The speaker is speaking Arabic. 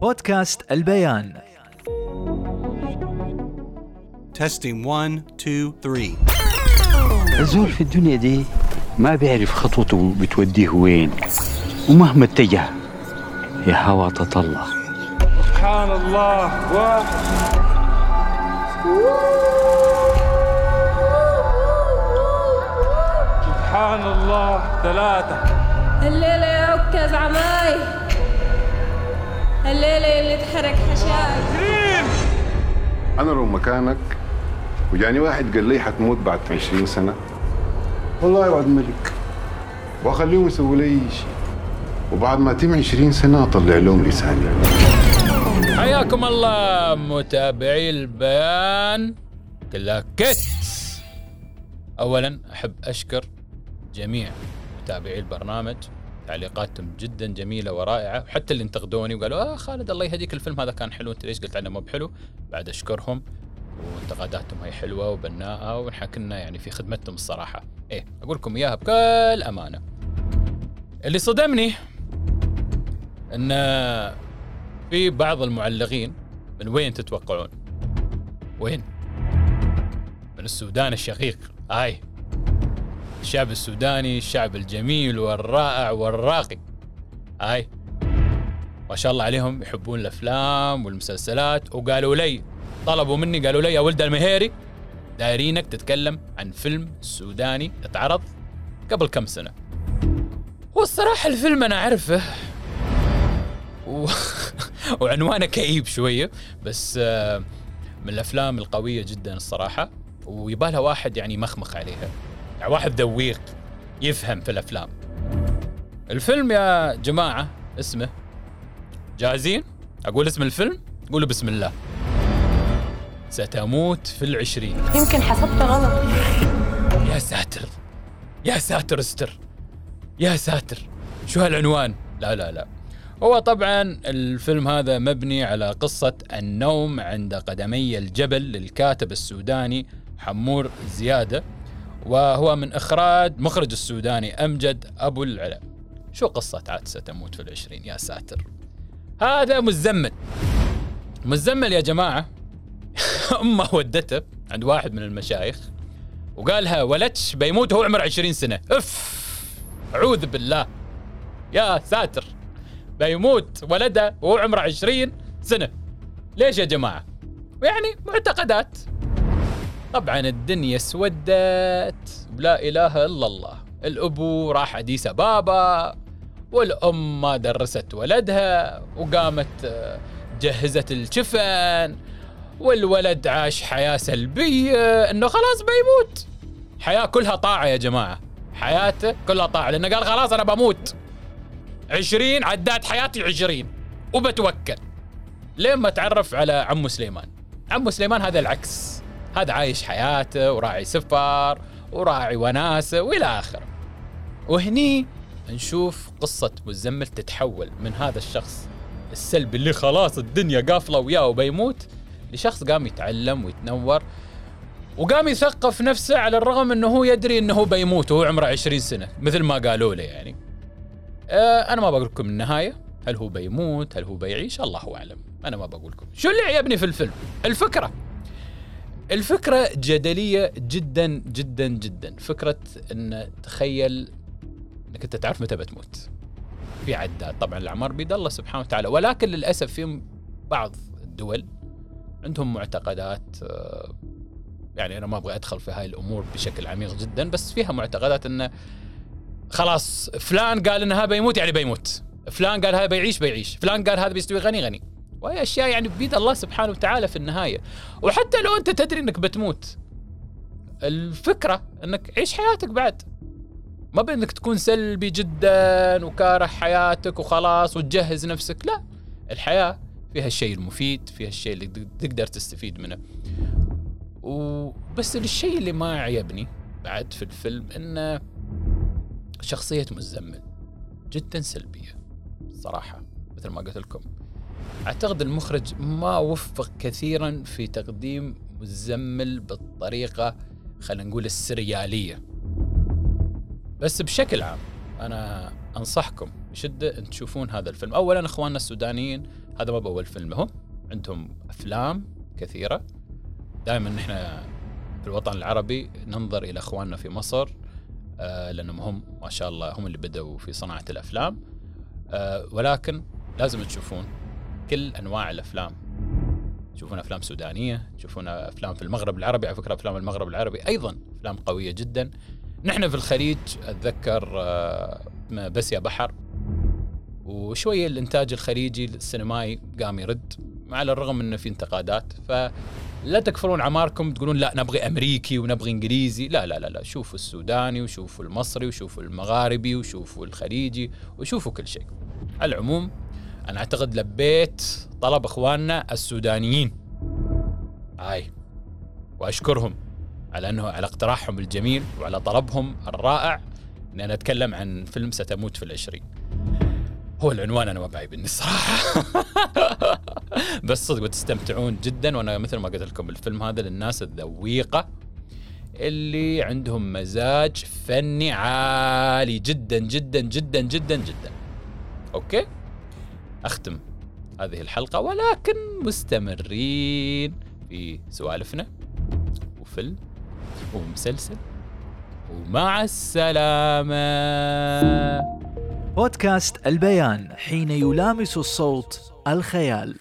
بودكاست البيان. Testing one, two, three. الزول في الدنيا دي ما بيعرف خطوته بتوديه وين ومهما اتجه يا هوا تطلع. سبحان الله واحد سبحان الله ثلاثة. الليلة يا عكاز عماي الليلة اللي تحرك حشاي أنا لو مكانك وجاني واحد قال لي حتموت بعد 20 سنة. والله يا وعد ملك وأخليهم يسووا لي شيء. وبعد ما تم 20 سنة أطلع لهم رساله حياكم الله متابعي البيان. كلها كت اولا أحب أشكر جميع متابعي البرنامج. تعليقاتهم جدا جميلة ورائعة. وحتى اللي انتقدوني وقالوا آه خالد الله يهديك الفيلم هذا كان حلو. انت ليش قلت عنه مو بحلو؟ بعد أشكرهم. وانتقاداتهم هي حلوة وبناءة ونحن كنا يعني في خدمتهم الصراحة. إيه أقول لكم إياها بكل أمانة. اللي صدمني إن في بعض المعلقين من وين تتوقعون؟ وين؟ من السودان الشقيق. هاي. الشعب السوداني الشعب الجميل والرائع والراقي. هاي. ما شاء الله عليهم يحبون الأفلام والمسلسلات. وقالوا لي طلبوا مني قالوا لي يا ولد المهيري دايرينك تتكلم عن فيلم سوداني اتعرض قبل كم سنة. والصراحه الفيلم أنا أعرفه و... وعنوانه كئيب شوية بس آه، من الأفلام القوية جدا الصراحة. ويبالها واحد يعني مخمخ عليها. واحد ذويق يفهم في الأفلام. الفيلم يا جماعة اسمه جاهزين؟ أقول اسم الفيلم قولوا بسم الله. ستموت في العشرين. يمكن حسبت غلط. يا ساتر يا ساتر استر يا ساتر. شو هالعنوان؟ لا لا لا. هو طبعا الفيلم هذا مبني على قصة النوم عند قدمي الجبل للكاتب السوداني حمور زيادة. وهو من إخراج مخرج السوداني أمجد أبو العلا شو قصة عاد ستموت في العشرين يا ساتر؟ هذا مزمل. مزمل يا جماعة. أمه ودته عند واحد من المشايخ وقالها ولدش بيموت وهو عمره 20 سنة. أف! أعوذ بالله. يا ساتر. بيموت ولده وهو عمره 20 سنة. ليش يا جماعة؟ يعني معتقدات. طبعا الدنيا اسودت ولا إله إلا الله. الأبو راح أديس أبابا والأم ما درست ولدها وقامت آه، جهزت الجفن والولد عاش حياة سلبية إنه خلاص بيموت. حياة كلها طاعة يا جماعة. حياته كلها طاعة لأنه قال خلاص أنا بموت. عشرين عدات حياتي عشرين. وبتوكل. لين ما تعرف على عمو سليمان؟ عمو سليمان هذا العكس. هذا عايش حياته وراعي سفر وراعي وناسة وإلى آخره. وهني نشوف قصة مزمل تتحول من هذا الشخص السلبي اللي خلاص الدنيا قافلة وياه وبيموت لشخص قام يتعلم ويتنور وقام يثقف نفسه على الرغم إنه هو يدري إنه هو بيموت وهو عمره 20 سنة مثل ما قالوا له يعني. آه أنا ما بقول لكم النهاية هل هو بيموت هل هو بيعيش؟ الله أعلم. أنا ما بقول لكم. شو اللي عجبني في الفيلم؟ الفكرة. الفكرة جدلية جدا جدا جدا. فكرة إن تخيل إنك أنت تعرف متى بتموت. في عداد طبعا الأعمار بيد الله سبحانه وتعالى. ولكن للأسف في بعض الدول عندهم معتقدات آه، يعني أنا ما أبغى أدخل في هاي الأمور بشكل عميق جدا بس فيها معتقدات انه خلاص فلان قال إن هذا بيموت يعني بيموت. فلان قال هذا بيعيش بيعيش. فلان قال هذا بيستوي غني غني. وهي أشياء يعني بيد الله سبحانه وتعالى في النهاية. وحتى لو أنت تدري إنك بتموت الفكرة إنك عيش حياتك بعد. ما بانك تكون سلبي جدا وكاره حياتك وخلاص وتجهز نفسك لا. الحياة فيها الشيء المفيد فيها الشيء اللي تقدر تستفيد منه. وبس الشيء اللي ما عجبني بعد في الفيلم انه شخصية مزمل جدا سلبية صراحة مثل ما قلت لكم. أعتقد المخرج ما وفق كثيرا في تقديم مزمل بالطريقة خلينا نقول السريالية. بس بشكل عام أنا أنصحكم بشدة أن تشوفون هذا الفيلم. اولا إخواننا السودانيين هذا ما بأول فيلم لهم عندهم أفلام كثيرة. دائما نحن في الوطن العربي ننظر إلى إخواننا في مصر آه لأنهم هم ما شاء الله هم اللي بدأوا في صناعة الأفلام. آه ولكن لازم تشوفون كل أنواع الأفلام. تشوفون أفلام سودانية تشوفون أفلام في المغرب العربي على فكرة أفلام المغرب العربي أيضا أفلام قوية جدا. نحن في الخليج أتذكر آه، بس يا بحر وشوية الإنتاج الخليجي السينمائي قام يرد على الرغم إنه في انتقادات. فلا تكفرون عماركم تقولون لا نبغي أمريكي ونبغي إنجليزي. لا لا لا لا شوفوا السوداني وشوفوا المصري وشوفوا المغاربي وشوفوا الخليجي وشوفوا كل شيء. على العموم أنا أعتقد لبيت طلب إخواننا السودانيين. هاي. وأشكرهم على أنه على اقتراحهم الجميل وعلى طلبهم الرائع ان أنا أتكلم عن فيلم ستموت في العشرين. هو العنوان أنا ما بعيبني الصراحه بس صدق بتستمتعون جدا. وأنا مثل ما قلت لكم الفيلم هذا للناس الذويقة اللي عندهم مزاج فني عالي جدا جدا جدا جدا جدا. أوكي؟ أختم هذه الحلقة ولكن مستمرين في سوالفنا وفيلم ومسلسل. ومع السلامة. بودكاست البيان حين يلامس الصوت الخيال.